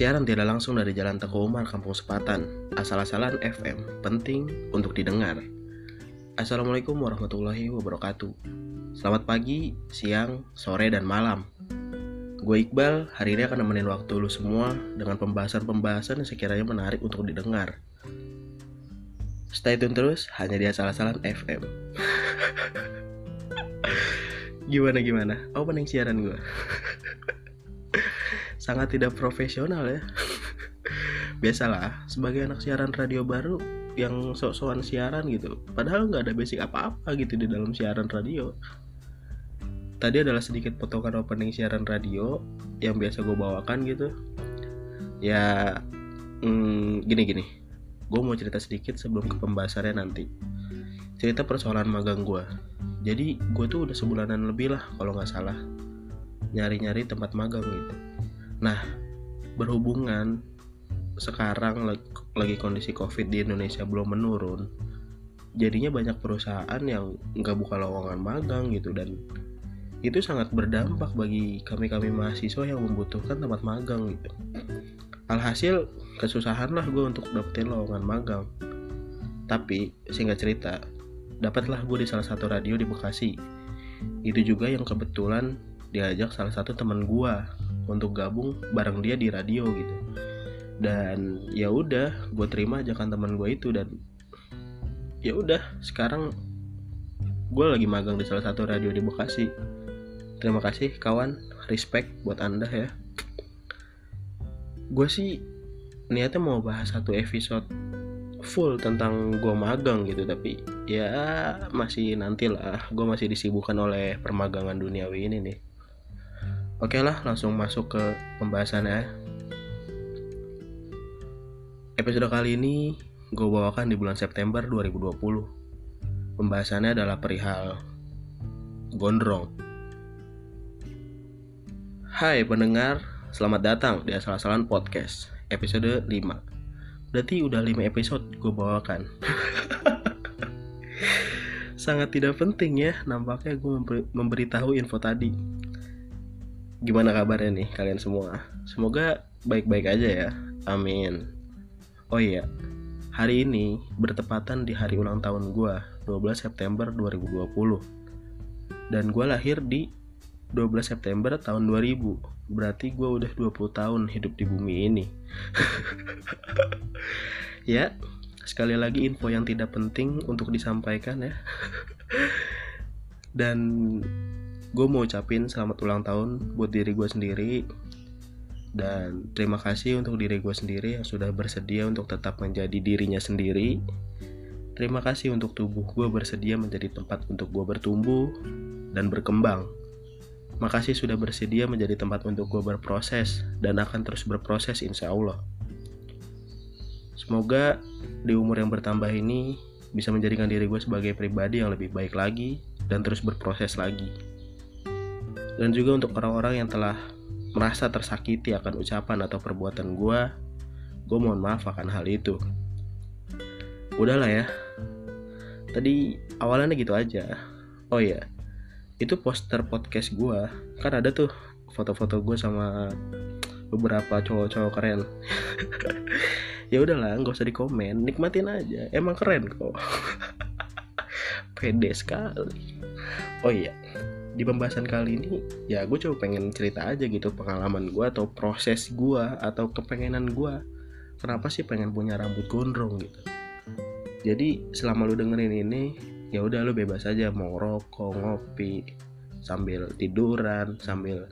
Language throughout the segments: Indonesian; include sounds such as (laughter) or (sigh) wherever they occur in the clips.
Siaran tidak langsung dari Jalan Teguh Umar, Kampung Sepatan. Asal-asalan FM, penting untuk didengar. Assalamualaikum warahmatullahi wabarakatuh. Selamat pagi, siang, sore, dan malam. Gue Iqbal, hari ini akan nemenin waktu lu semua dengan pembahasan-pembahasan yang sekiranya menarik untuk didengar. Stay tune terus, hanya di asal-asalan FM. (laughs) gimana gimana? Opening siaran gue. (laughs) Sangat tidak profesional ya. (laughs) Biasalah, sebagai anak siaran radio baru yang sok-sokan siaran gitu. Padahal nggak ada basic apa-apa gitu di dalam siaran radio. Tadi adalah sedikit potongan opening siaran radio yang biasa gue bawakan gitu. Ya, hmm, gini-gini. Gue mau cerita sedikit sebelum ke pembahasannya nanti. Cerita persoalan magang gue. Jadi gue tuh udah sebulanan lebih lah kalau nggak salah nyari-nyari tempat magang gitu. Nah, berhubungan sekarang lagi, kondisi covid di Indonesia belum menurun, jadinya banyak perusahaan yang nggak buka lowongan magang gitu dan itu sangat berdampak bagi kami-kami mahasiswa yang membutuhkan tempat magang gitu. Alhasil kesusahan lah gue untuk dapetin lowongan magang. Tapi singkat cerita, dapatlah gue di salah satu radio di Bekasi. Itu juga yang kebetulan diajak salah satu teman gue untuk gabung bareng dia di radio gitu. Dan ya udah gue terima ajakan teman gue itu dan ya udah sekarang gue lagi magang di salah satu radio di Bekasi. Terima kasih kawan. Respect buat anda ya. Gue sih niatnya mau bahas satu episode full tentang gue magang gitu tapi ya masih nantilah gue masih disibukkan oleh permagangan duniawi ini nih Oke lah, langsung masuk ke pembahasannya. Episode kali ini gue bawakan di bulan September 2020. Pembahasannya adalah perihal gondrong. Hai pendengar, selamat datang di Asal-Asalan Podcast, episode 5. Berarti udah 5 episode gue bawakan. (laughs) Sangat tidak penting ya, nampaknya gue memberitahu info tadi gimana kabarnya nih kalian semua? Semoga baik-baik aja ya. Amin. Oh iya, hari ini bertepatan di hari ulang tahun gue, 12 September 2020. Dan gue lahir di 12 September tahun 2000. Berarti gue udah 20 tahun hidup di bumi ini. (laughs) ya, sekali lagi info yang tidak penting untuk disampaikan ya. (laughs) Dan gue mau ucapin selamat ulang tahun buat diri gue sendiri. Dan terima kasih untuk diri gue sendiri yang sudah bersedia untuk tetap menjadi dirinya sendiri. Terima kasih untuk tubuh gue bersedia menjadi tempat untuk gue bertumbuh dan berkembang. Makasih sudah bersedia menjadi tempat untuk gue berproses dan akan terus berproses insya Allah. Semoga di umur yang bertambah ini bisa menjadikan diri gue sebagai pribadi yang lebih baik lagi dan terus berproses lagi dan juga untuk orang-orang yang telah merasa tersakiti akan ucapan atau perbuatan gue gue mohon maaf akan hal itu. Udahlah ya. Tadi awalnya gitu aja. Oh ya itu poster podcast gue kan ada tuh foto-foto gue sama beberapa cowok-cowok keren. (laughs) Ya udahlah nggak usah dikomen. Nikmatin aja. Emang keren kok. (laughs) Pede sekali. Oh iya di pembahasan kali ini ya gue coba pengen cerita aja gitu pengalaman gue atau proses gue atau kepengenan gue kenapa sih pengen punya rambut gondrong gitu? Jadi selama lu dengerin ini ya udah lu bebas aja mau rokok ngopi sambil tiduran sambil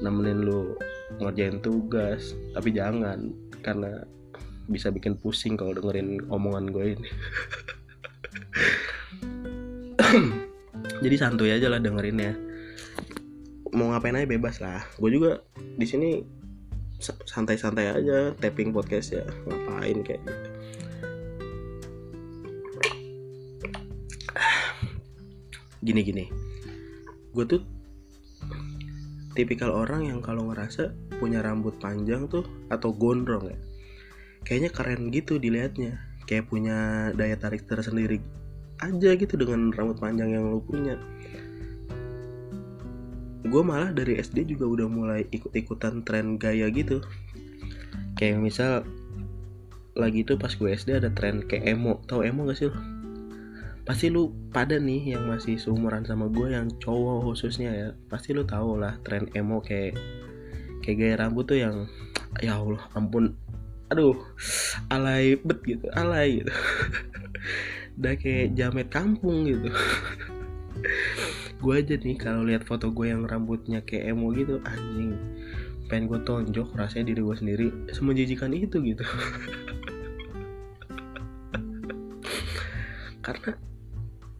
nemenin lu ngerjain tugas. Tapi jangan karena bisa bikin pusing kalau dengerin omongan gue ini (coughs) jadi santuy aja lah dengerin ya mau ngapain aja bebas lah. Gue juga di sini santai-santai aja tapping podcast ya ngapain kayak gitu. Gini gini gue tuh tipikal orang yang kalau ngerasa punya rambut panjang tuh atau gondrong ya kayaknya keren gitu dilihatnya. Kayak punya daya tarik tersendiri aja gitu dengan rambut panjang yang lo punya. Gue malah dari SD juga udah mulai ikut-ikutan tren gaya gitu. Kayak misal lagi tuh pas gue SD ada tren kayak emo. Tau emo gak sih lo pasti lu pada nih yang masih seumuran sama gue yang cowok khususnya ya. Pasti lu tau lah tren emo kayak kayak gaya rambut tuh yang ya Allah ampun. Aduh alay bet gitu alay gitu (laughs) udah kayak jamet kampung gitu. (laughs) Gue aja nih kalau lihat foto gue yang rambutnya kayak emo gitu anjing. Pengen gue tonjok rasanya diri gue sendiri semenjijikan itu gitu. (laughs) Karena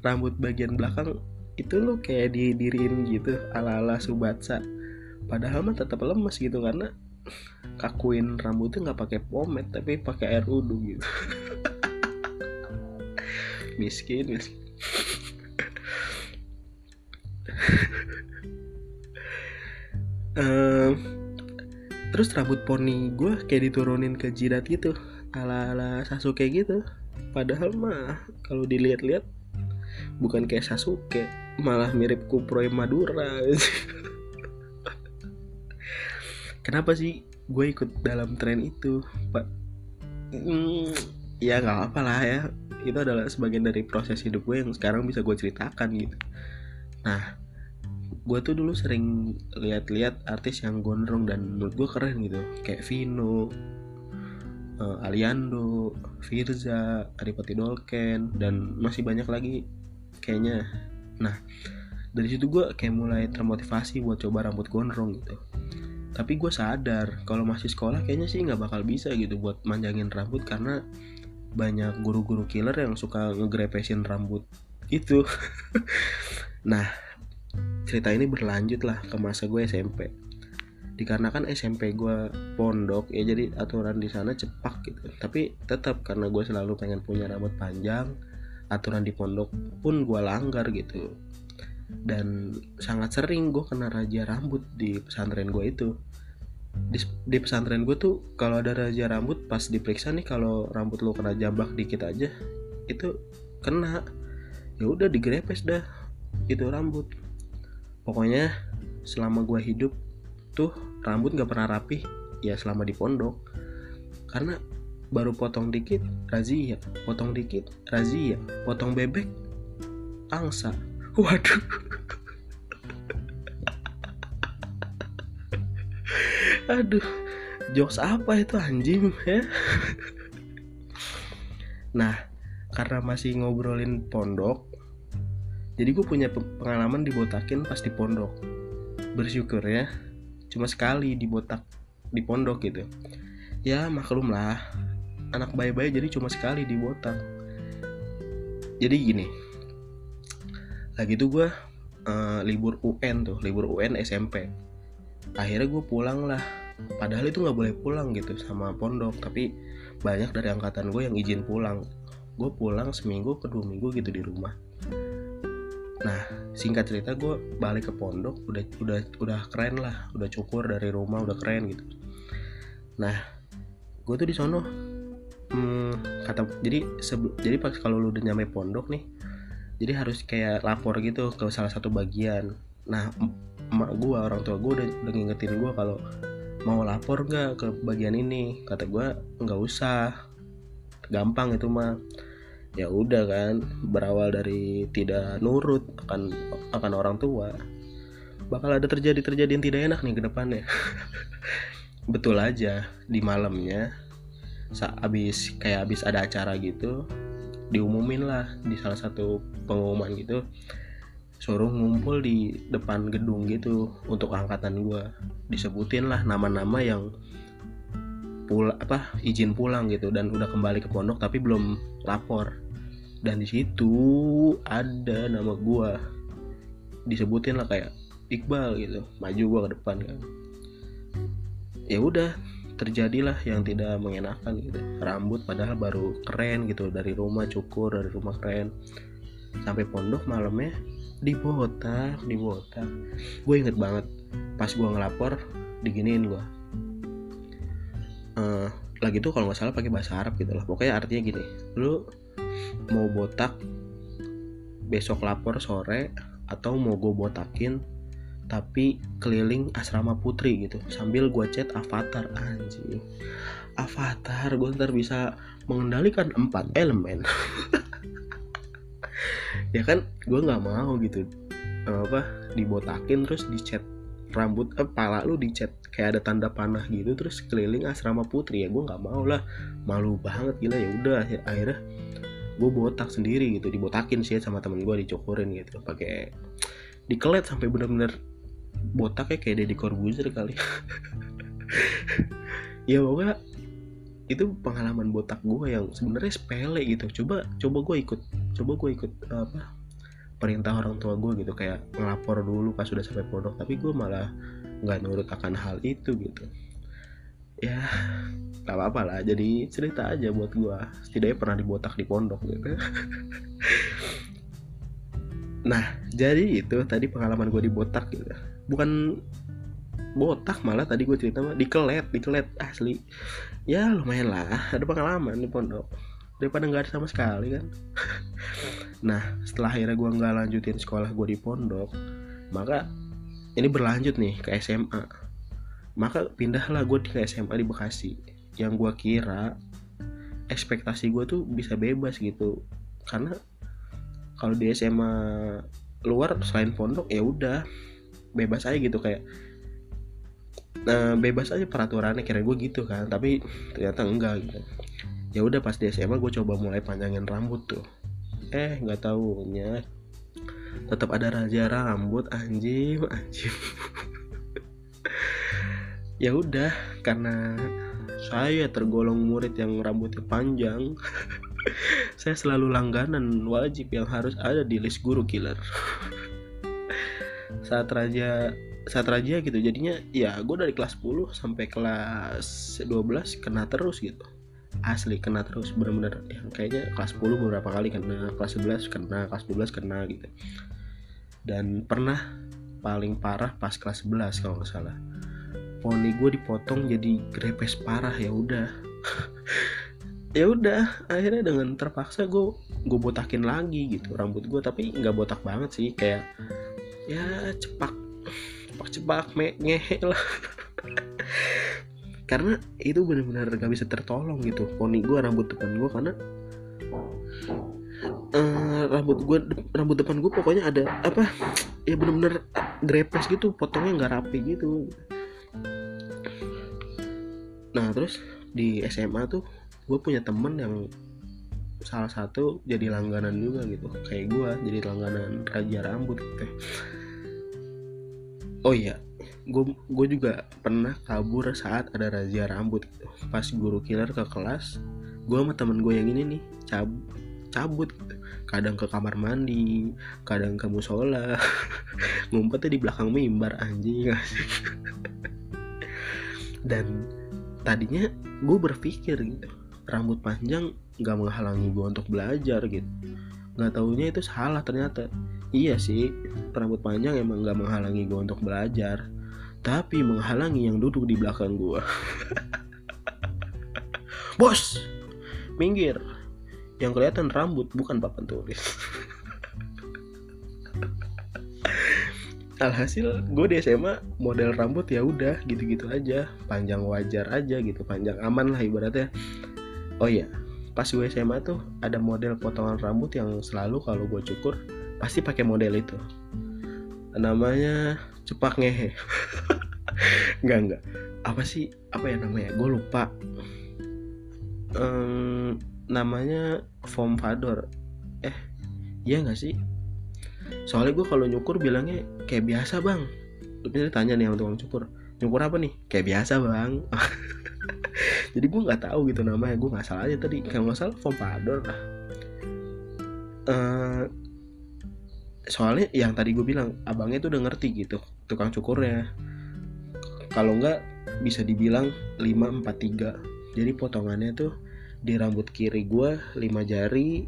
rambut bagian belakang itu lo kayak didiriin gitu ala ala subatsa. Padahal mah tetap lemes gitu karena kakuin rambutnya nggak pakai pomade tapi pakai air udu gitu (laughs) miskin. (laughs) Terus rambut poni gue kayak diturunin ke jidat gitu ala ala Sasuke gitu. Padahal mah kalau dilihat-lihat bukan kayak Sasuke malah mirip Kuproy Madura. (laughs) Kenapa sih gue ikut dalam tren itu pak? Hmm, ya nggak apa lah ya itu adalah sebagian dari proses hidup gue yang sekarang bisa gue ceritakan gitu. Nah gue tuh dulu sering lihat-lihat artis yang gondrong dan menurut gue keren gitu. Kayak Vino uh, Aliando Firza Adipati Dolken dan masih banyak lagi kayaknya. Nah dari situ gue kayak mulai termotivasi buat coba rambut gondrong gitu. Tapi gue sadar kalau masih sekolah kayaknya sih nggak bakal bisa gitu buat manjangin rambut karena banyak guru-guru killer yang suka ngegrepesin rambut itu (laughs) nah cerita ini berlanjut lah ke masa gue SMP dikarenakan SMP gue pondok ya jadi aturan di sana cepak gitu. Tapi tetap karena gue selalu pengen punya rambut panjang aturan di pondok pun gue langgar gitu. Dan sangat sering gue kena raja rambut di pesantren gue itu di, di pesantren gue tuh kalau ada raja rambut pas diperiksa nih kalau rambut lo kena jambak dikit aja itu kena. Ya udah digrepes dah itu rambut. Pokoknya selama gue hidup tuh rambut gak pernah rapi ya selama di pondok. Karena baru potong dikit razia. Potong dikit razia. Potong bebek angsa. (laughs) Waduh aduh jokes apa itu anjing ya? Nah karena masih ngobrolin pondok jadi gue punya pengalaman dibotakin pas di pondok. Bersyukur ya. Cuma sekali dibotak di pondok gitu. Ya maklum lah. Anak bayi-bayi jadi cuma sekali dibotak. Jadi gini lagi tuh gue uh, libur UN tuh libur UN SMP akhirnya gue pulang lah padahal itu nggak boleh pulang gitu sama pondok tapi banyak dari angkatan gue yang izin pulang. Gue pulang seminggu ke dua minggu gitu di rumah. Nah singkat cerita gue balik ke pondok udah udah udah keren lah udah cukur dari rumah udah keren gitu. Nah gue tuh di sono. Hmm, kata jadi jadi pas kalau lu udah nyampe pondok nih jadi harus kayak lapor gitu ke salah satu bagian. Nah emak gue orang tua gue udah, udah ngingetin gue kalau mau lapor nggak ke bagian ini? Kata gue nggak usah. Gampang itu mah. Ya udah kan berawal dari tidak nurut akan akan orang tua bakal ada terjadi terjadi yang tidak enak nih ke depannya. (laughs) Betul aja di malamnya saat abis kayak abis ada acara gitu diumumin lah di salah satu pengumuman gitu suruh ngumpul di depan gedung gitu untuk angkatan gue disebutin lah nama-nama yang pul apa izin pulang gitu dan udah kembali ke pondok tapi belum lapor. Dan di situ ada nama gue disebutin lah kayak Iqbal gitu maju gue ke depan kan. Ya udah terjadilah yang tidak mengenakan gitu. Rambut padahal baru keren gitu dari rumah cukur dari rumah keren. Sampai pondok malamnya dibotak dibotak gue inget banget pas gue ngelapor diginiin gue uh, lagi tuh kalau nggak salah pakai bahasa Arab gitu lah. Pokoknya artinya gini lu mau botak besok lapor sore atau mau gue botakin tapi keliling asrama putri gitu. Sambil gue chat avatar anjing. Avatar gue ntar bisa mengendalikan empat elemen (laughs) ya kan gue nggak mau gitu. Apa dibotakin terus dicat rambut eh, pala lu dicat kayak ada tanda panah gitu terus keliling asrama putri. Ya gue nggak mau lah. Malu banget gila. Ya udah akhirnya gue botak sendiri gitu. Dibotakin sih sama temen gue dicokorin gitu. Pakai dikelet sampai bener-bener botaknya kayak Deddy Corbuzier kali. (laughs) Ya pokoknya itu pengalaman botak gue yang sebenarnya sepele gitu. Coba coba gue ikut coba gue ikut apa perintah orang tua gue gitu kayak ngelapor dulu pas sudah sampai pondok tapi gue malah nggak nurut akan hal itu gitu. Ya nggak apa-apa lah jadi cerita aja buat gue setidaknya pernah dibotak di pondok gitu. (laughs) Nah jadi itu tadi pengalaman gue dibotak gitu. Bukan botak malah tadi gue cerita mah dikelet dikelet asli. Ya lumayan lah ada pengalaman di pondok daripada nggak ada sama sekali kan? (laughs) Nah setelah akhirnya gue nggak lanjutin sekolah gue di pondok maka ini berlanjut nih ke SMA maka pindahlah gue ke SMA di Bekasi. Yang gue kira ekspektasi gue tuh bisa bebas gitu. Karena kalau di SMA luar selain pondok ya udah bebas aja gitu. Kayak nah bebas aja peraturannya. Kira gue gitu kan tapi ternyata enggak gitu ya udah pas di SMA gue coba mulai panjangin rambut tuh. Eh nggak tahunya tetap ada raja rambut anjing (laughs) anjing. Ya udah karena saya tergolong murid yang rambutnya panjang (laughs) saya selalu langganan wajib yang harus ada di list guru killer. (laughs) Saat raja saat raja gitu jadinya ya gue dari kelas 10 sampai kelas 12 kena terus gitu asli kena terus bener-bener yang kayaknya kelas 10 beberapa kali kena kelas 11 kena kelas 12 kena gitu. Dan pernah paling parah pas kelas 11 kalau nggak salah. Poni gue dipotong jadi grepes parah ya udah. (laughs) Ya udah akhirnya dengan terpaksa gue gue botakin lagi gitu rambut gue tapi nggak botak banget sih kayak ya cepak cepak cepak me ngehe lah (laughs) karena itu benar-benar gak bisa tertolong gitu. Poni gue rambut depan gue karena uh, rambut gue rambut depan gue pokoknya ada apa ya benar-benar grepes gitu potongnya nggak rapi gitu. Nah terus di SMA tuh gue punya temen yang salah satu jadi langganan juga gitu. Kayak gue jadi langganan raja rambut. Gitu oh iya gue juga pernah kabur saat ada razia rambut. Pas guru killer ke kelas gue sama temen gue yang ini nih cab cabut. Kadang ke kamar mandi kadang ke musola. (laughs) Ngumpetnya di belakang mimbar anjing. (laughs) Dan tadinya gue berpikir gitu rambut panjang gak menghalangi gue untuk belajar gitu. Nggak taunya itu salah ternyata. Iya sih rambut panjang emang gak menghalangi gue untuk belajar tapi menghalangi yang duduk di belakang gua. (laughs) Bos, minggir. Yang kelihatan rambut bukan papan tulis. (laughs) Alhasil gue di SMA model rambut ya udah gitu-gitu aja, panjang wajar aja gitu, panjang aman lah ibaratnya. Oh iya, pas gue SMA tuh ada model potongan rambut yang selalu kalau gue cukur pasti pakai model itu. Namanya cepak ngehe (laughs) nggak nggak. Apa sih? Apa ya namanya? Gue lupa. Um, namanya foam fador eh iya nggak sih? Soalnya gue kalau nyukur bilangnya kayak biasa bang. Terus tanya nih sama tukang cukur nyukur apa nih? Kayak biasa bang. (laughs) Jadi gue nggak tahu gitu namanya. Gue nggak salah aja tadi. Kalau nggak salah foam fador lah. Uh, soalnya yang tadi gue bilang abangnya tuh udah ngerti gitu tukang cukurnya kalau enggak bisa dibilang 543 jadi potongannya tuh di rambut kiri gue 5 jari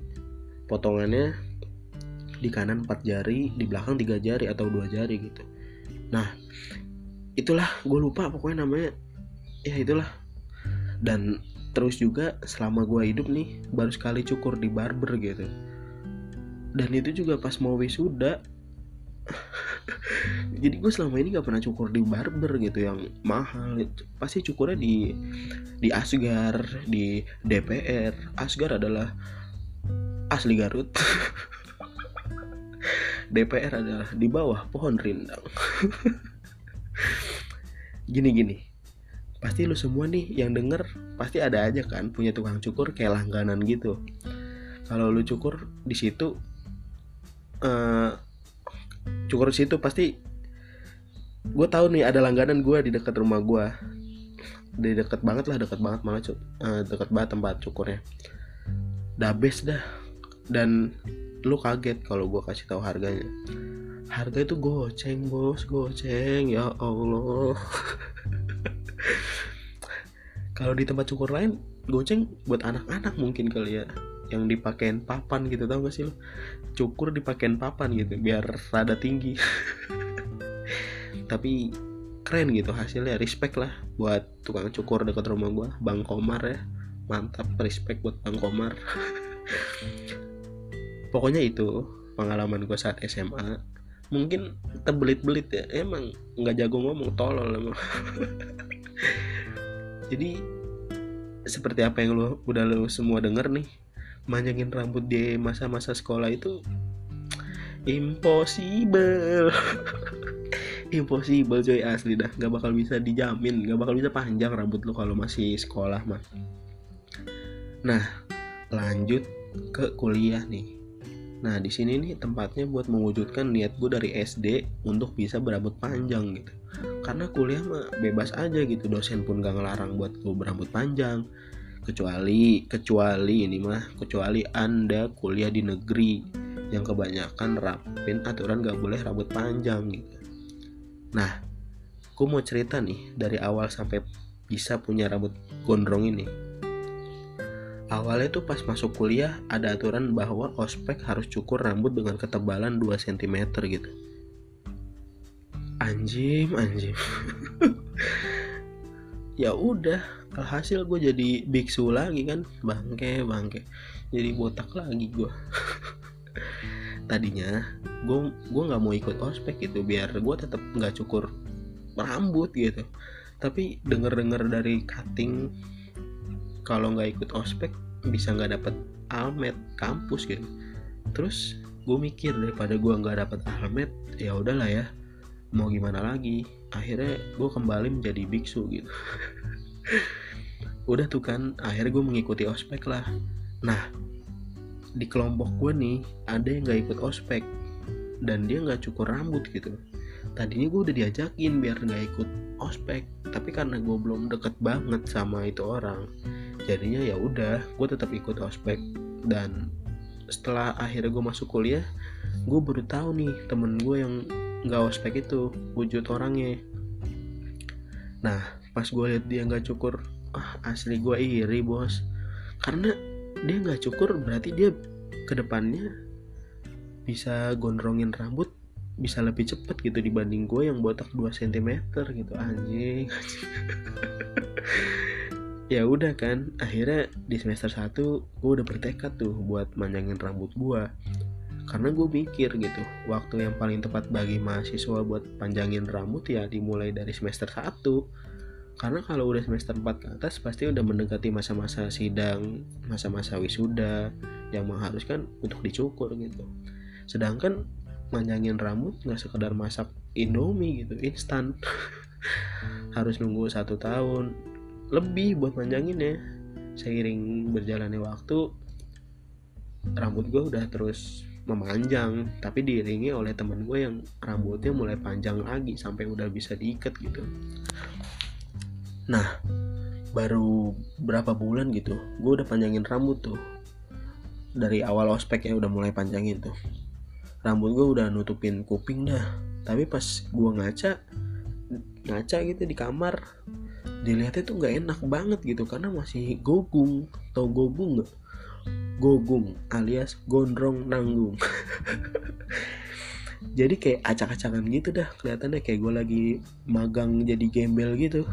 potongannya di kanan 4 jari di belakang 3 jari atau 2 jari gitu. Nah itulah gue lupa pokoknya namanya. Ya itulah. Dan terus juga selama gue hidup nih baru sekali cukur di barber gitu. Dan itu juga pas mau wisuda (laughs) jadi gue selama ini gak pernah cukur di barber gitu yang mahal pasti cukurnya di di Asgar di DPR Asgar adalah asli Garut. (laughs) DPR adalah di bawah pohon rindang. (laughs) Gini gini. Pasti lu semua nih yang denger pasti ada aja kan punya tukang cukur kayak langganan gitu. Kalau lu cukur di situ uh, cukur situ pasti gue tahu nih ada langganan gue di dekat rumah gue di dekat banget lah dekat banget malah uh, dekat banget tempat cukurnya. Dabes dah. Dan lu kaget kalau gue kasih tahu harganya. Harga itu goceng bos goceng. Ya allah. (laughs) Kalau di tempat cukur lain goceng buat anak-anak mungkin kali ya yang dipakein papan gitu tau gak sih lo? Cukur dipakein papan gitu biar rada tinggi. (laughs) Tapi keren gitu hasilnya respect lah buat tukang cukur dekat rumah gua Bang Komar ya. Mantap respect buat Bang Komar. (laughs) Pokoknya itu pengalaman gue saat SMA mungkin terbelit-belit ya emang nggak jago ngomong tolol emang. (laughs) Jadi seperti apa yang lo udah lo semua denger nih manjangin rambut di masa-masa sekolah itu impossible. (laughs) Impossible coy asli dah. Nggak bakal bisa dijamin nggak bakal bisa panjang rambut lo kalau masih sekolah mah. Nah lanjut ke kuliah nih. Nah di sini nih tempatnya buat mewujudkan niat gue dari SD untuk bisa berambut panjang gitu. Karena kuliah mah bebas aja gitu, dosen pun gak ngelarang buat gue berambut panjang. Kecuali kecuali ini mah kecuali anda kuliah di negeri yang kebanyakan rapin aturan gak boleh rambut panjang gitu. Nah, gue mau cerita nih dari awal sampai bisa punya rambut gondrong ini. Awalnya tuh pas masuk kuliah ada aturan bahwa ospek harus cukur rambut dengan ketebalan 2 cm gitu. Anjim anjim (laughs) ya udah alhasil gue jadi biksu lagi kan. Bangke bangke. Jadi botak lagi gue (laughs) tadinya gue gue nggak mau ikut ospek gitu biar gue tetap nggak cukur rambut gitu. Tapi denger denger dari cutting kalau nggak ikut ospek bisa nggak dapet almet kampus gitu. Terus gue mikir daripada gue nggak dapet almet ya udahlah ya mau gimana lagi akhirnya gue kembali menjadi biksu gitu. Udah tuh kan akhirnya gue mengikuti ospek lah. Nah di kelompok gue nih ada yang nggak ikut ospek. Dan dia nggak cukur rambut gitu. Tadinya gue udah diajakin biar nggak ikut ospek. Tapi karena gue belum deket banget sama itu orang jadinya ya udah gue tetap ikut ospek. Dan setelah akhirnya gue masuk kuliah gue baru tahu nih temen gue yang nggak ospek itu wujud orangnya. Nah pas gue lihat dia nggak cukur ah asli gue iri bos. Karena dia nggak cukur berarti dia ke depannya bisa gondrongin rambut bisa lebih cepet gitu dibanding gue yang botak 2 cm gitu. Anjing, anjing. (laughs) ya udah kan akhirnya di semester 1 gue udah bertekad tuh buat manjangin rambut gue karena gue mikir gitu waktu yang paling tepat bagi mahasiswa buat panjangin rambut ya dimulai dari semester 1 karena kalau udah semester 4 ke atas pasti udah mendekati masa-masa sidang masa-masa wisuda yang mengharuskan untuk dicukur gitu. Sedangkan manjangin rambut nggak sekedar masak indomie gitu instan. (laughs) Harus nunggu satu tahun. Lebih buat manjangin ya seiring berjalannya waktu rambut gue udah terus memanjang tapi diiringi oleh temen gue yang rambutnya mulai panjang lagi sampai udah bisa diikat gitu. Nah baru berapa bulan gitu gue udah panjangin rambut tuh. Dari awal ospek ya udah mulai panjangin tuh. Rambut gue udah nutupin kuping dah tapi pas gue ngaca ngaca gitu di kamar dilihatnya tuh nggak enak banget gitu karena masih gogung tau gogung nggak gogung alias gondrong nanggung. (laughs) Jadi kayak acak-acakan gitu dah kelihatannya kayak gue lagi magang jadi gembel gitu. (laughs)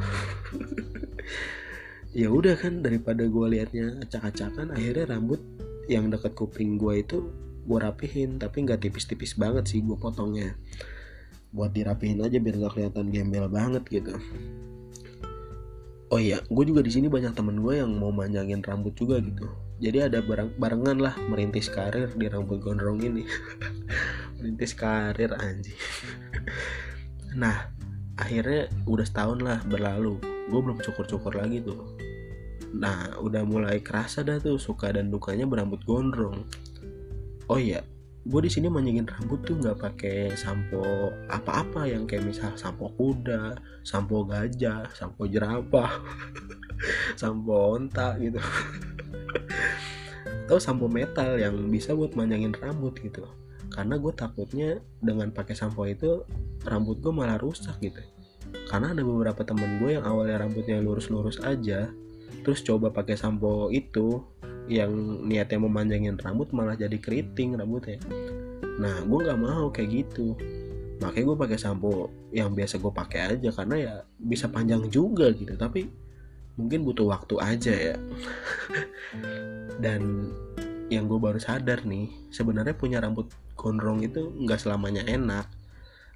Ya udah kan daripada gue liatnya acak-acakan akhirnya rambut yang dekat kuping gue itu gue rapihin. Tapi nggak tipis-tipis banget sih gue potongnya. Buat dirapihin aja biar gak kelihatan gembel banget gitu. Oh iya gue juga di sini banyak temen gue yang mau manjangin rambut juga gitu jadi ada bareng barengan lah merintis karir di rambut gondrong ini. (laughs) Merintis karir anjing. (laughs) Nah akhirnya udah setahun lah berlalu. Gue belum cukur-cukur lagi tuh. Nah udah mulai kerasa dah tuh suka dan dukanya berambut gondrong. Oh iya gue di sini manjingin rambut tuh nggak pakai sampo apa-apa yang kayak misal sampo kuda, sampo gajah, sampo jerapah, (laughs) sampo onta gitu. Atau sampo metal yang bisa buat manjangin rambut gitu. Karena gue takutnya dengan pakai sampo itu rambut gue malah rusak gitu. Karena ada beberapa temen gue yang awalnya rambutnya lurus-lurus aja, terus coba pakai sampo itu yang niatnya memanjangin rambut malah jadi keriting rambutnya nah gue nggak mau kayak gitu makanya gue pakai sampo yang biasa gue pakai aja karena ya bisa panjang juga gitu tapi mungkin butuh waktu aja ya dan yang gue baru sadar nih sebenarnya punya rambut gondrong itu nggak selamanya enak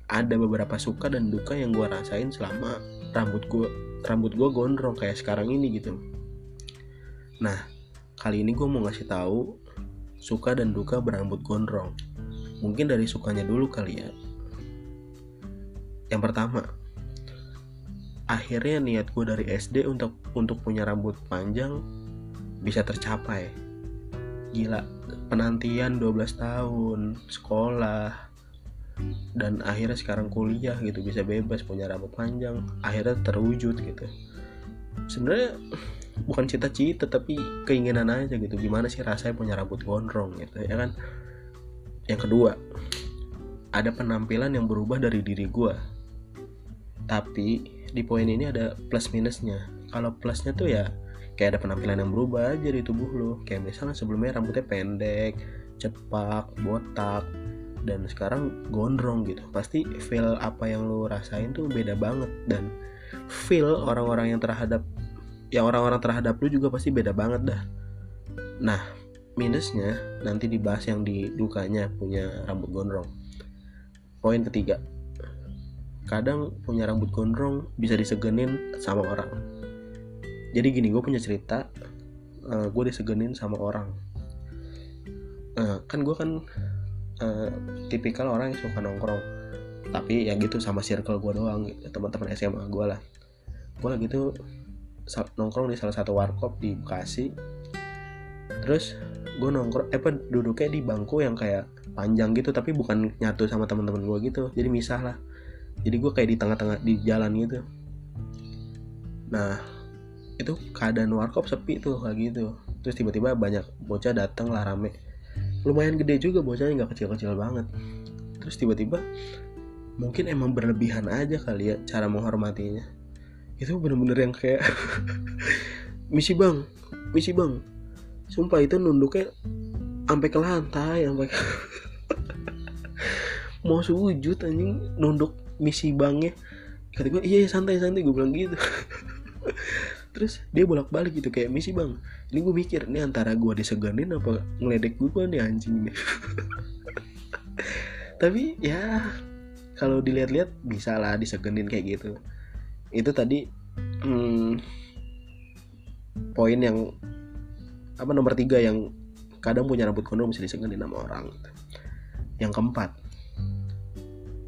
ada beberapa suka dan duka yang gue rasain selama rambut gue rambut gue gondrong kayak sekarang ini gitu nah Kali ini gue mau ngasih tahu suka dan duka berambut gondrong. Mungkin dari sukanya dulu kali ya. Yang pertama, akhirnya niat gue dari SD untuk untuk punya rambut panjang bisa tercapai. Gila, penantian 12 tahun, sekolah, dan akhirnya sekarang kuliah gitu bisa bebas punya rambut panjang akhirnya terwujud gitu. Sebenarnya bukan cita-cita tapi keinginan aja gitu gimana sih rasanya punya rambut gondrong gitu ya kan? Yang kedua ada penampilan yang berubah dari diri gue tapi di poin ini ada plus minusnya. Kalau plusnya tuh ya kayak ada penampilan yang berubah aja di tubuh lo. Kayak misalnya sebelumnya rambutnya pendek cepak botak dan sekarang gondrong gitu. Pasti feel apa yang lo rasain tuh beda banget. Dan feel orang-orang yang terhadap ya orang-orang terhadap lu juga pasti beda banget dah. Nah minusnya nanti dibahas yang di dukanya punya rambut gondrong. Poin ketiga kadang punya rambut gondrong bisa disegenin sama orang. Jadi gini gue punya cerita uh, eh, gue disegenin sama orang. Uh, kan gue kan uh, tipikal orang yang suka nongkrong. Tapi ya gitu sama circle gue doang teman-teman SMA gue lah. Gue lagi tuh nongkrong di salah satu warkop di Bekasi. Terus gue nongkrong eh duduknya di bangku yang kayak panjang gitu tapi bukan nyatu sama teman-teman gue gitu. Jadi misah lah jadi gue kayak di tengah-tengah di jalan gitu. Nah itu keadaan warkop sepi tuh kayak gitu. Terus tiba-tiba banyak bocah datang lah rame. Lumayan gede juga bocahnya nggak kecil-kecil banget. Terus tiba-tiba mungkin emang berlebihan aja kali ya cara menghormatinya. Itu bener-bener yang kayak (laughs) misi bang misi bang sumpah itu nunduknya sampai ke lantai sampai (laughs) mau sujud anjing nunduk misi bangnya kata gue iya, iya santai santai. Gue bilang gitu. (laughs) Terus dia bolak balik gitu kayak misi bang. Ini gue mikir ini antara gue diseganin apa ngeledek gue nih anjing (laughs) tapi ya kalau dilihat-lihat bisa lah disegenin kayak gitu. Itu tadi hmm, poin yang apa nomor tiga yang kadang punya rambut gondrong bisa disegenin sama orang. Yang keempat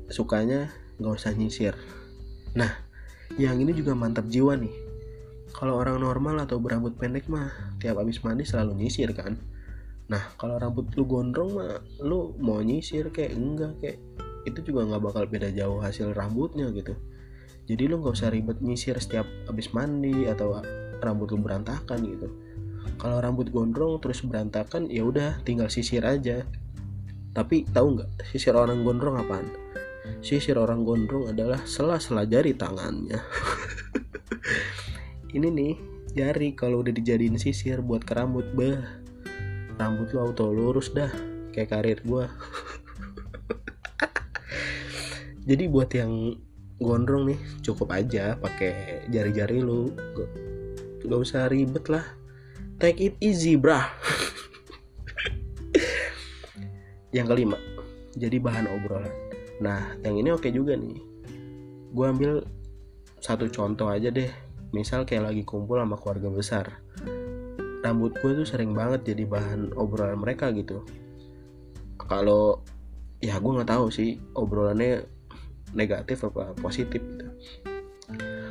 sukanya nggak usah nyisir. Nah yang ini juga mantap jiwa nih. Kalau orang normal atau berambut pendek mah tiap habis mandi selalu nyisir kan? Nah kalau rambut lu gondrong mah lu mau nyisir kayak enggak kayak itu juga nggak bakal beda jauh hasil rambutnya gitu. Jadi lu nggak usah ribet nyisir setiap habis mandi atau rambut lu berantakan gitu. Kalau rambut gondrong terus berantakan ya udah tinggal sisir aja. Tapi tahu nggak sisir orang gondrong apaan sisir orang gondrong adalah sela-sela jari tangannya. (laughs) Ini nih jari kalau udah dijadiin sisir buat ke rambut bah rambut lu auto lurus dah kayak karir gua. (laughs) Jadi buat yang gondrong nih cukup aja pakai jari-jari lu. Gak, gak usah ribet lah. Take it easy brah. (laughs) Yang kelima jadi bahan obrolan nah yang ini oke juga nih. Gue ambil satu contoh aja deh. Misal kayak lagi kumpul sama keluarga besar. Rambut gue tuh sering banget jadi bahan obrolan mereka gitu. Kalau ya gue nggak tahu sih obrolannya negatif apa positif gitu.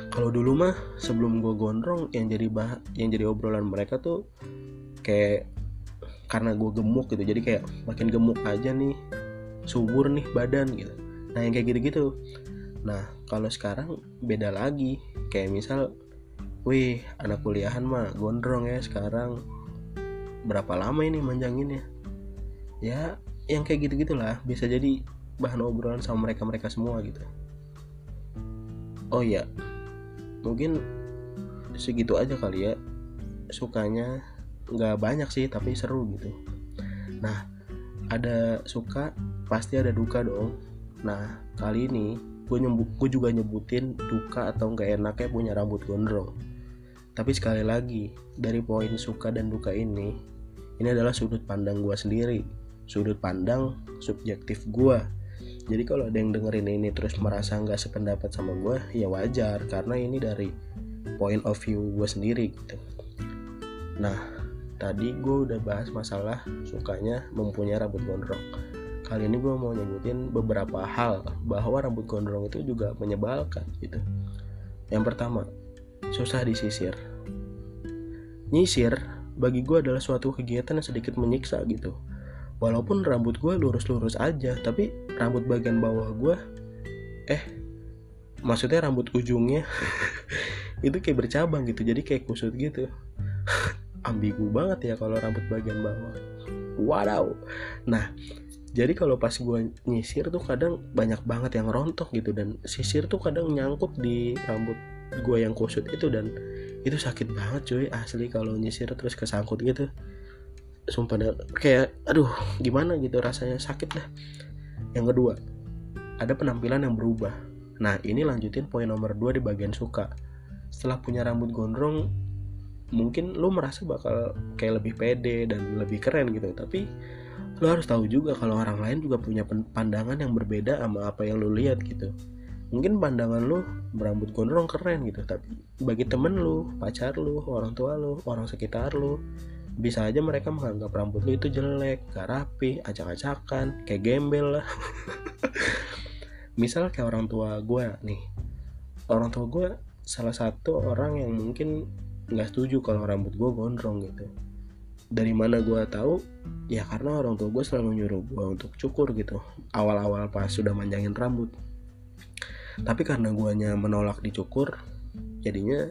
Kalau dulu mah sebelum gue gondrong yang jadi bah yang jadi obrolan mereka tuh kayak karena gue gemuk gitu. Jadi kayak makin gemuk aja nih subur nih badan gitu. Nah yang kayak gitu-gitu. Nah kalau sekarang beda lagi. Kayak misal wih anak kuliahan mah gondrong ya sekarang. Berapa lama ini manjanginnya? Ya yang kayak gitu gitulah bisa jadi bahan obrolan sama mereka mereka semua gitu. Oh iya mungkin segitu aja kali ya. Sukanya nggak banyak sih tapi seru gitu. Nah ada suka pasti ada duka dong nah kali ini gue nyebut gue juga nyebutin duka atau nggak enaknya punya rambut gondrong tapi sekali lagi, dari poin suka dan duka ini, ini adalah sudut pandang gue sendiri, sudut pandang subjektif gue. Jadi kalau ada yang dengerin ini terus merasa nggak sependapat sama gue, ya wajar karena ini dari point of view gue sendiri gitu. Nah, tadi gue udah bahas masalah sukanya mempunyai rambut gondrong. Kali ini gue mau nyebutin beberapa hal bahwa rambut gondrong itu juga menyebalkan gitu. Yang pertama, susah disisir. Nyisir bagi gue adalah suatu kegiatan yang sedikit menyiksa gitu. Walaupun rambut gue lurus-lurus aja, tapi rambut bagian bawah gue, eh, maksudnya rambut ujungnya (laughs) itu kayak bercabang gitu, jadi kayak kusut gitu. (laughs) Ambigu banget ya kalau rambut bagian bawah. Wow. Nah, jadi kalau pas gue nyisir tuh kadang banyak banget yang rontok gitu dan sisir tuh kadang nyangkut di rambut gue yang kusut itu dan itu sakit banget cuy asli kalau nyisir terus kesangkut gitu. Sumpah dah, kayak aduh gimana gitu rasanya sakit dah. Yang kedua ada penampilan yang berubah. Nah ini lanjutin poin nomor 2 di bagian suka. Setelah punya rambut gondrong mungkin lu merasa bakal kayak lebih pede dan lebih keren gitu. Tapi lu harus tahu juga kalau orang lain juga punya pandangan yang berbeda sama apa yang lu lihat gitu. Mungkin pandangan lu berambut gondrong keren gitu. Tapi bagi temen lu pacar lu orang tua lu orang sekitar lu bisa aja mereka menganggap rambut lu itu jelek gak rapi acak-acakan kayak gembel lah. (laughs) Misal kayak orang tua gue nih. Orang tua gue salah satu orang yang mungkin nggak setuju kalau rambut gue gondrong gitu dari mana gue tahu ya karena orang tua gue selalu nyuruh gue untuk cukur gitu. Awal-awal pas sudah manjangin rambut. Tapi karena guanya menolak dicukur jadinya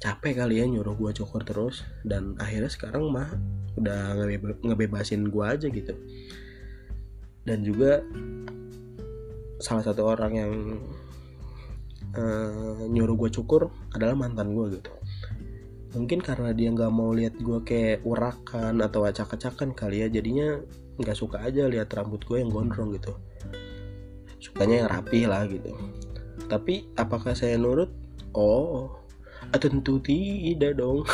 capek kali ya nyuruh gua cukur terus. Dan akhirnya sekarang mah udah ngebebasin gua aja gitu. Dan juga salah satu orang yang uh, nyuruh gue cukur adalah mantan gue gitu mungkin karena dia nggak mau lihat gue kayak urakan atau acak-acakan kali ya jadinya nggak suka aja lihat rambut gue yang gondrong gitu. Sukanya yang rapi lah gitu. Tapi apakah saya nurut? Oh tentu tidak dong. (laughs)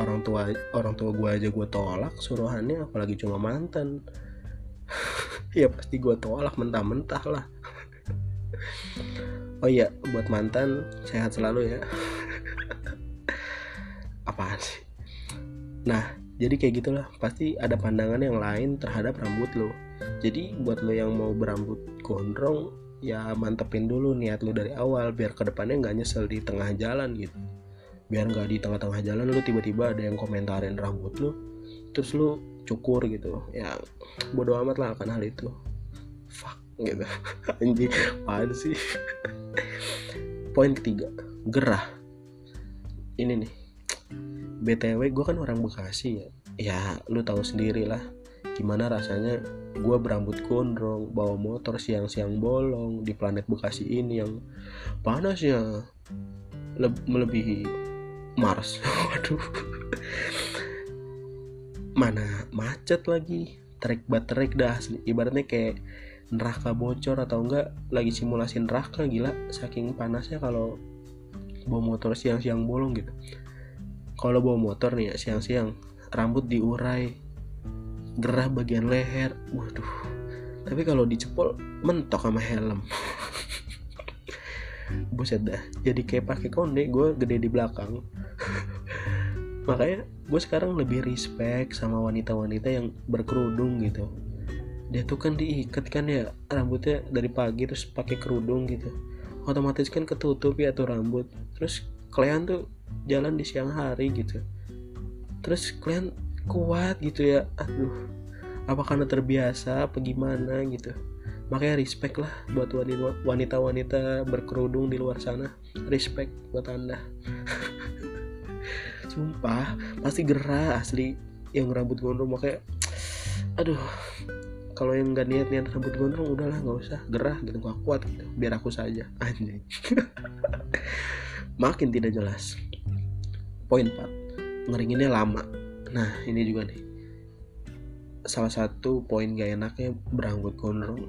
Orang tua orang tua gue aja gue tolak suruhannya apalagi cuma mantan. (laughs) Ya pasti gue tolak mentah-mentah lah (laughs) oh iya buat mantan sehat selalu ya. Apaan sih? Nah jadi kayak gitulah. Pasti ada pandangan yang lain terhadap rambut lo. Jadi buat lo yang mau berambut gondrong ya mantepin dulu niat lo dari awal biar ke depannya nggak nyesel di tengah jalan gitu. Biar nggak di tengah-tengah jalan lo tiba-tiba ada yang komentarin rambut lo terus lo cukur gitu. Ya bodo amat lah akan hal itu. Fuck gitu. (laughs) Anjing apaan sih? Poin ketiga gerah. Ini nih btw gue kan orang bekasi ya. Ya lu tahu sendiri lah gimana rasanya gue berambut gondrong bawa motor siang-siang bolong di planet Bekasi ini yang panas ya. Melebihi Mars. (laughs) Waduh. Mana macet lagi trek baterai dah ibaratnya kayak neraka bocor atau enggak lagi simulasi neraka gila. Saking panasnya kalau bawa motor siang-siang bolong gitu. Kalau bawa motor nih ya siang-siang rambut diurai gerah bagian leher waduh. Tapi kalau dicepol mentok sama helm. (laughs) Buset dah jadi kayak pakai konde gue gede di belakang. (laughs) Makanya gue sekarang lebih respect sama wanita-wanita yang berkerudung gitu dia tuh kan diikat kan ya rambutnya dari pagi terus pakai kerudung gitu. Otomatis kan ketutup ya tuh rambut. Terus kalian tuh jalan di siang hari gitu. Terus kalian kuat gitu ya aduh apa karena terbiasa apa gimana gitu. Makanya respect lah buat wanita-wanita berkerudung di luar sana. Respect buat anda. (laughs) Sumpah pasti gerah asli yang rambut gondrong. Makanya aduh kalau yang nggak niat niat rambut gondrong udahlah nggak usah. Gerah gitu gak kuat gitu. Biar aku saja. (laughs) Anjing. Makin tidak jelas. Poin 4 ngeringinnya lama. Nah ini juga nih. Salah satu poin gak enaknya beranggut gondrong.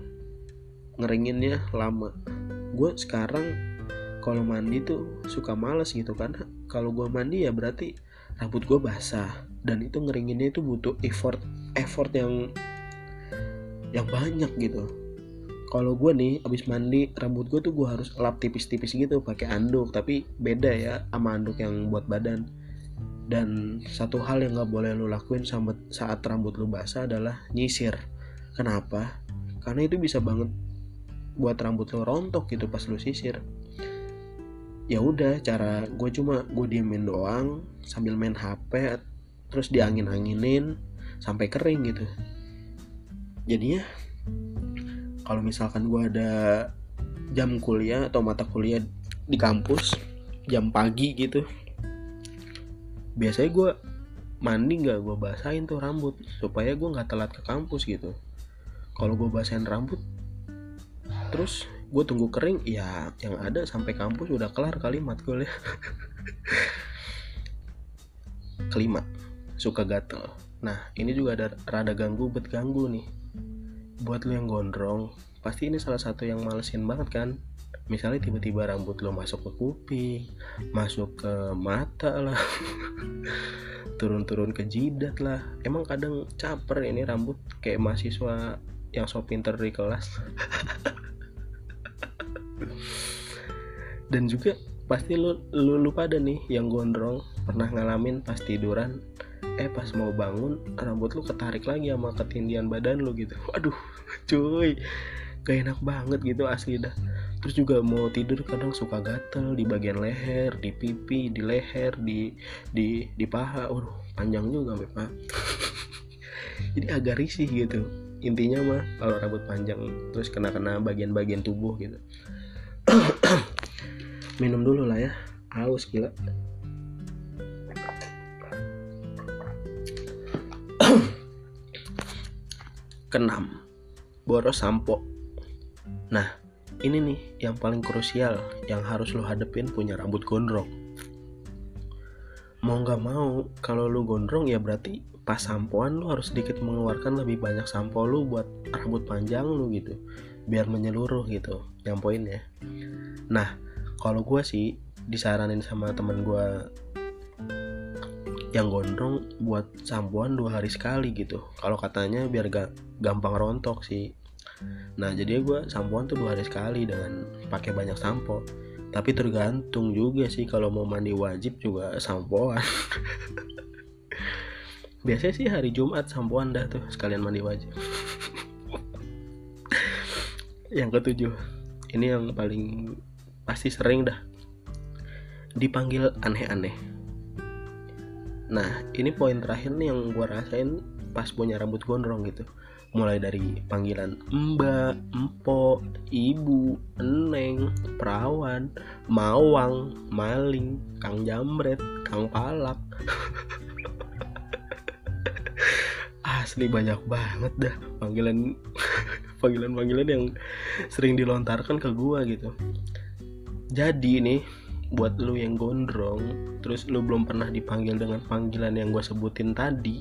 Ngeringinnya lama. Gue sekarang kalau mandi tuh suka males gitu karena kalau gue mandi ya berarti rambut gue basah. Dan itu ngeringinnya itu butuh effort. Effort yang yang banyak gitu. Kalau gue nih abis mandi rambut gue tuh gue harus lap tipis-tipis gitu pakai anduk. Tapi beda ya sama anduk yang buat badan. Dan satu hal yang gak boleh lo lakuin saat rambut lo basah adalah nyisir. Kenapa? Karena itu bisa banget buat rambut lo rontok gitu pas lo sisir. Ya udah cara gue cuma gue diemin doang sambil main hp terus diangin anginin sampai kering gitu jadinya kalau misalkan gue ada jam kuliah atau mata kuliah di kampus jam pagi gitu biasanya gue mandi nggak gue basahin tuh rambut supaya gue nggak telat ke kampus gitu. Kalau gue basahin rambut terus gue tunggu kering ya yang ada sampai kampus udah kelar kalimat gue (laughs) ya kelima suka gatel. Nah ini juga ada rada ganggu bet ganggu nih buat lo yang gondrong pasti ini salah satu yang malesin banget kan? Misalnya tiba-tiba rambut lo masuk ke kuping masuk ke mata lah (laughs) turun-turun ke jidat lah. Emang kadang caper ini rambut kayak mahasiswa yang so pinter di kelas. (laughs) Dan juga pasti lu, lu lu pada nih yang gondrong pernah ngalamin pas tiduran eh pas mau bangun rambut lu ketarik lagi sama ketindian badan lu gitu. (laughs) Waduh cuy. Gak enak banget gitu asli dah. Terus juga mau tidur kadang suka gatel di bagian leher di pipi di leher di di di paha. Waduh panjang juga pak. (laughs) Jadi agak risih gitu. Intinya mah kalau rambut panjang terus kena kena bagian-bagian tubuh gitu. (clears throat) Minum dulu lah ya. Haus gila keenam. Boros sampo. Nah ini nih yang paling krusial yang harus lo hadepin punya rambut gondrong. Mau nggak mau kalau lo gondrong ya berarti pas sampoan lo harus sedikit mengeluarkan lebih banyak sampo lo buat rambut panjang lo gitu. Biar menyeluruh gitu yang poinnya. Nah kalau gue sih disaranin sama temen gue yang gondrong buat sampoan dua hari sekali gitu. Kalau katanya biar gak gampang rontok sih. Nah jadi gue sampoan tuh dua hari sekali dengan pakai banyak sampo. Tapi tergantung juga sih kalau mau mandi wajib juga sampoan (laughs) biasanya sih hari Jumat sampoan dah tuh sekalian mandi wajib. (laughs) Yang ketujuh ini yang paling pasti sering dah. Dipanggil aneh-aneh nah ini poin terakhir nih yang gue rasain pas punya rambut gondrong gitu mulai dari panggilan mbak, empo, ibu, eneng, perawan, mawang, maling, kang jamret, kang palak. (laughs) Asli banyak banget dah panggilan (laughs) panggilan-panggilan yang sering dilontarkan ke gua gitu. Jadi nih buat lu yang gondrong, terus lu belum pernah dipanggil dengan panggilan yang gue sebutin tadi,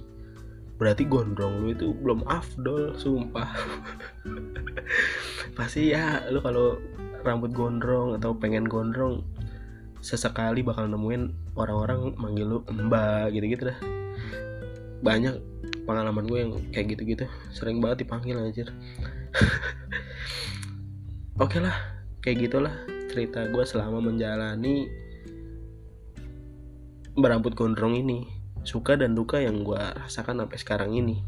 berarti gondrong lu itu belum afdol sumpah. (laughs) Pasti ya lu kalau rambut gondrong atau pengen gondrong sesekali bakal nemuin orang-orang manggil lu mbak gitu-gitu dah. Banyak pengalaman gue yang kayak gitu-gitu sering banget dipanggil anjir. (laughs) Oke lah kayak gitulah cerita gue selama menjalani berambut gondrong ini suka dan duka yang gue rasakan sampai sekarang ini.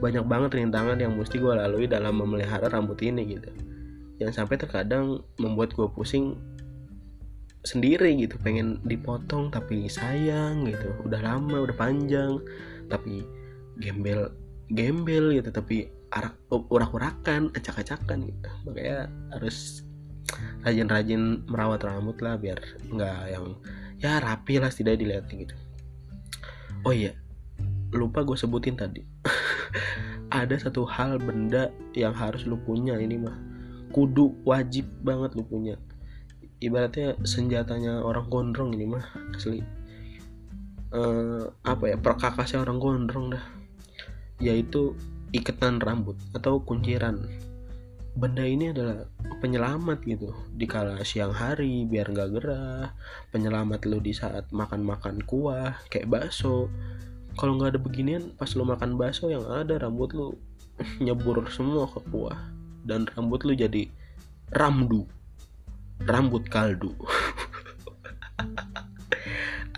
Banyak banget rintangan yang mesti gue lalui dalam memelihara rambut ini gitu. Yang sampai terkadang membuat gue pusing sendiri gitu pengen dipotong tapi sayang gitu. Udah lama udah panjang tapi gembel gembel gitu tapi arak urak-urakan acak-acakan gitu. Makanya harus rajin-rajin merawat rambut lah biar nggak yang ya rapi lah tidak dilihat gitu. Oh iya lupa gue sebutin tadi. (laughs) Ada satu hal benda yang harus lu punya ini mah kudu wajib banget lu punya. Ibaratnya senjatanya orang gondrong ini mah asli. Uh, apa ya perkakasnya orang gondrong dah. Yaitu iketan rambut atau kunciran. Benda ini adalah penyelamat gitu. Di kala siang hari biar nggak gerah penyelamat lo di saat makan-makan kuah kayak bakso. Kalau nggak ada beginian pas lo makan bakso yang ada rambut lo (laughs) nyebur semua ke kuah. Dan rambut lo jadi ramdu. Rambut kaldu. (laughs)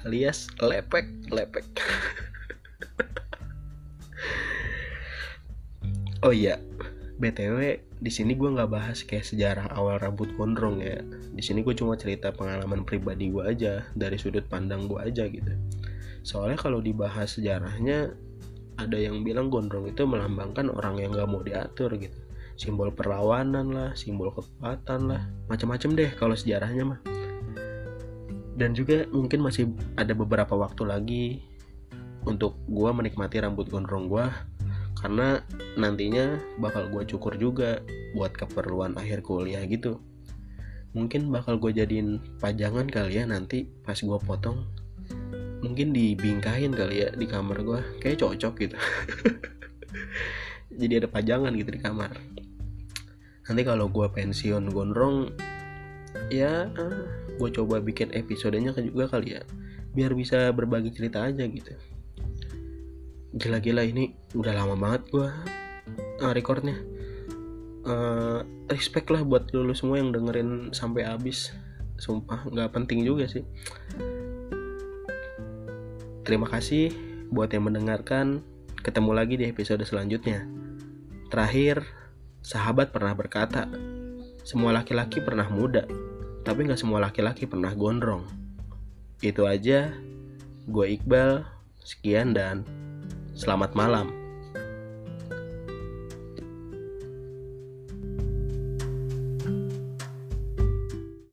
Alias lepek lepek. (laughs) Oh iya btw di sini gue nggak bahas kayak sejarah awal rambut gondrong ya. Di sini gue cuma cerita pengalaman pribadi gue aja dari sudut pandang gue aja gitu. Soalnya kalau dibahas sejarahnya ada yang bilang gondrong itu melambangkan orang yang gak mau diatur gitu. Simbol perlawanan lah simbol kekuatan lah macam-macam deh kalau sejarahnya mah. Dan juga mungkin masih ada beberapa waktu lagi untuk gue menikmati rambut gondrong gue karena nantinya bakal gue cukur juga buat keperluan akhir kuliah gitu. Mungkin bakal gue jadiin pajangan kali ya nanti pas gue potong. Mungkin dibingkain kali ya di kamar gue kayak cocok gitu. (laughs) Jadi ada pajangan gitu di kamar. Nanti kalau gue pensiun gondrong ya gue coba bikin episodenya juga kali ya. Biar bisa berbagi cerita aja gitu gila-gila ini udah lama banget gue uh, recordnya. Uh, respect lah buat lulu semua yang dengerin sampai habis. Sumpah nggak penting juga sih. Terima kasih buat yang mendengarkan. Ketemu lagi di episode selanjutnya. Terakhir sahabat pernah berkata semua laki-laki pernah muda tapi nggak semua laki-laki pernah gondrong. Itu aja. Gue Iqbal. Sekian dan Selamat malam.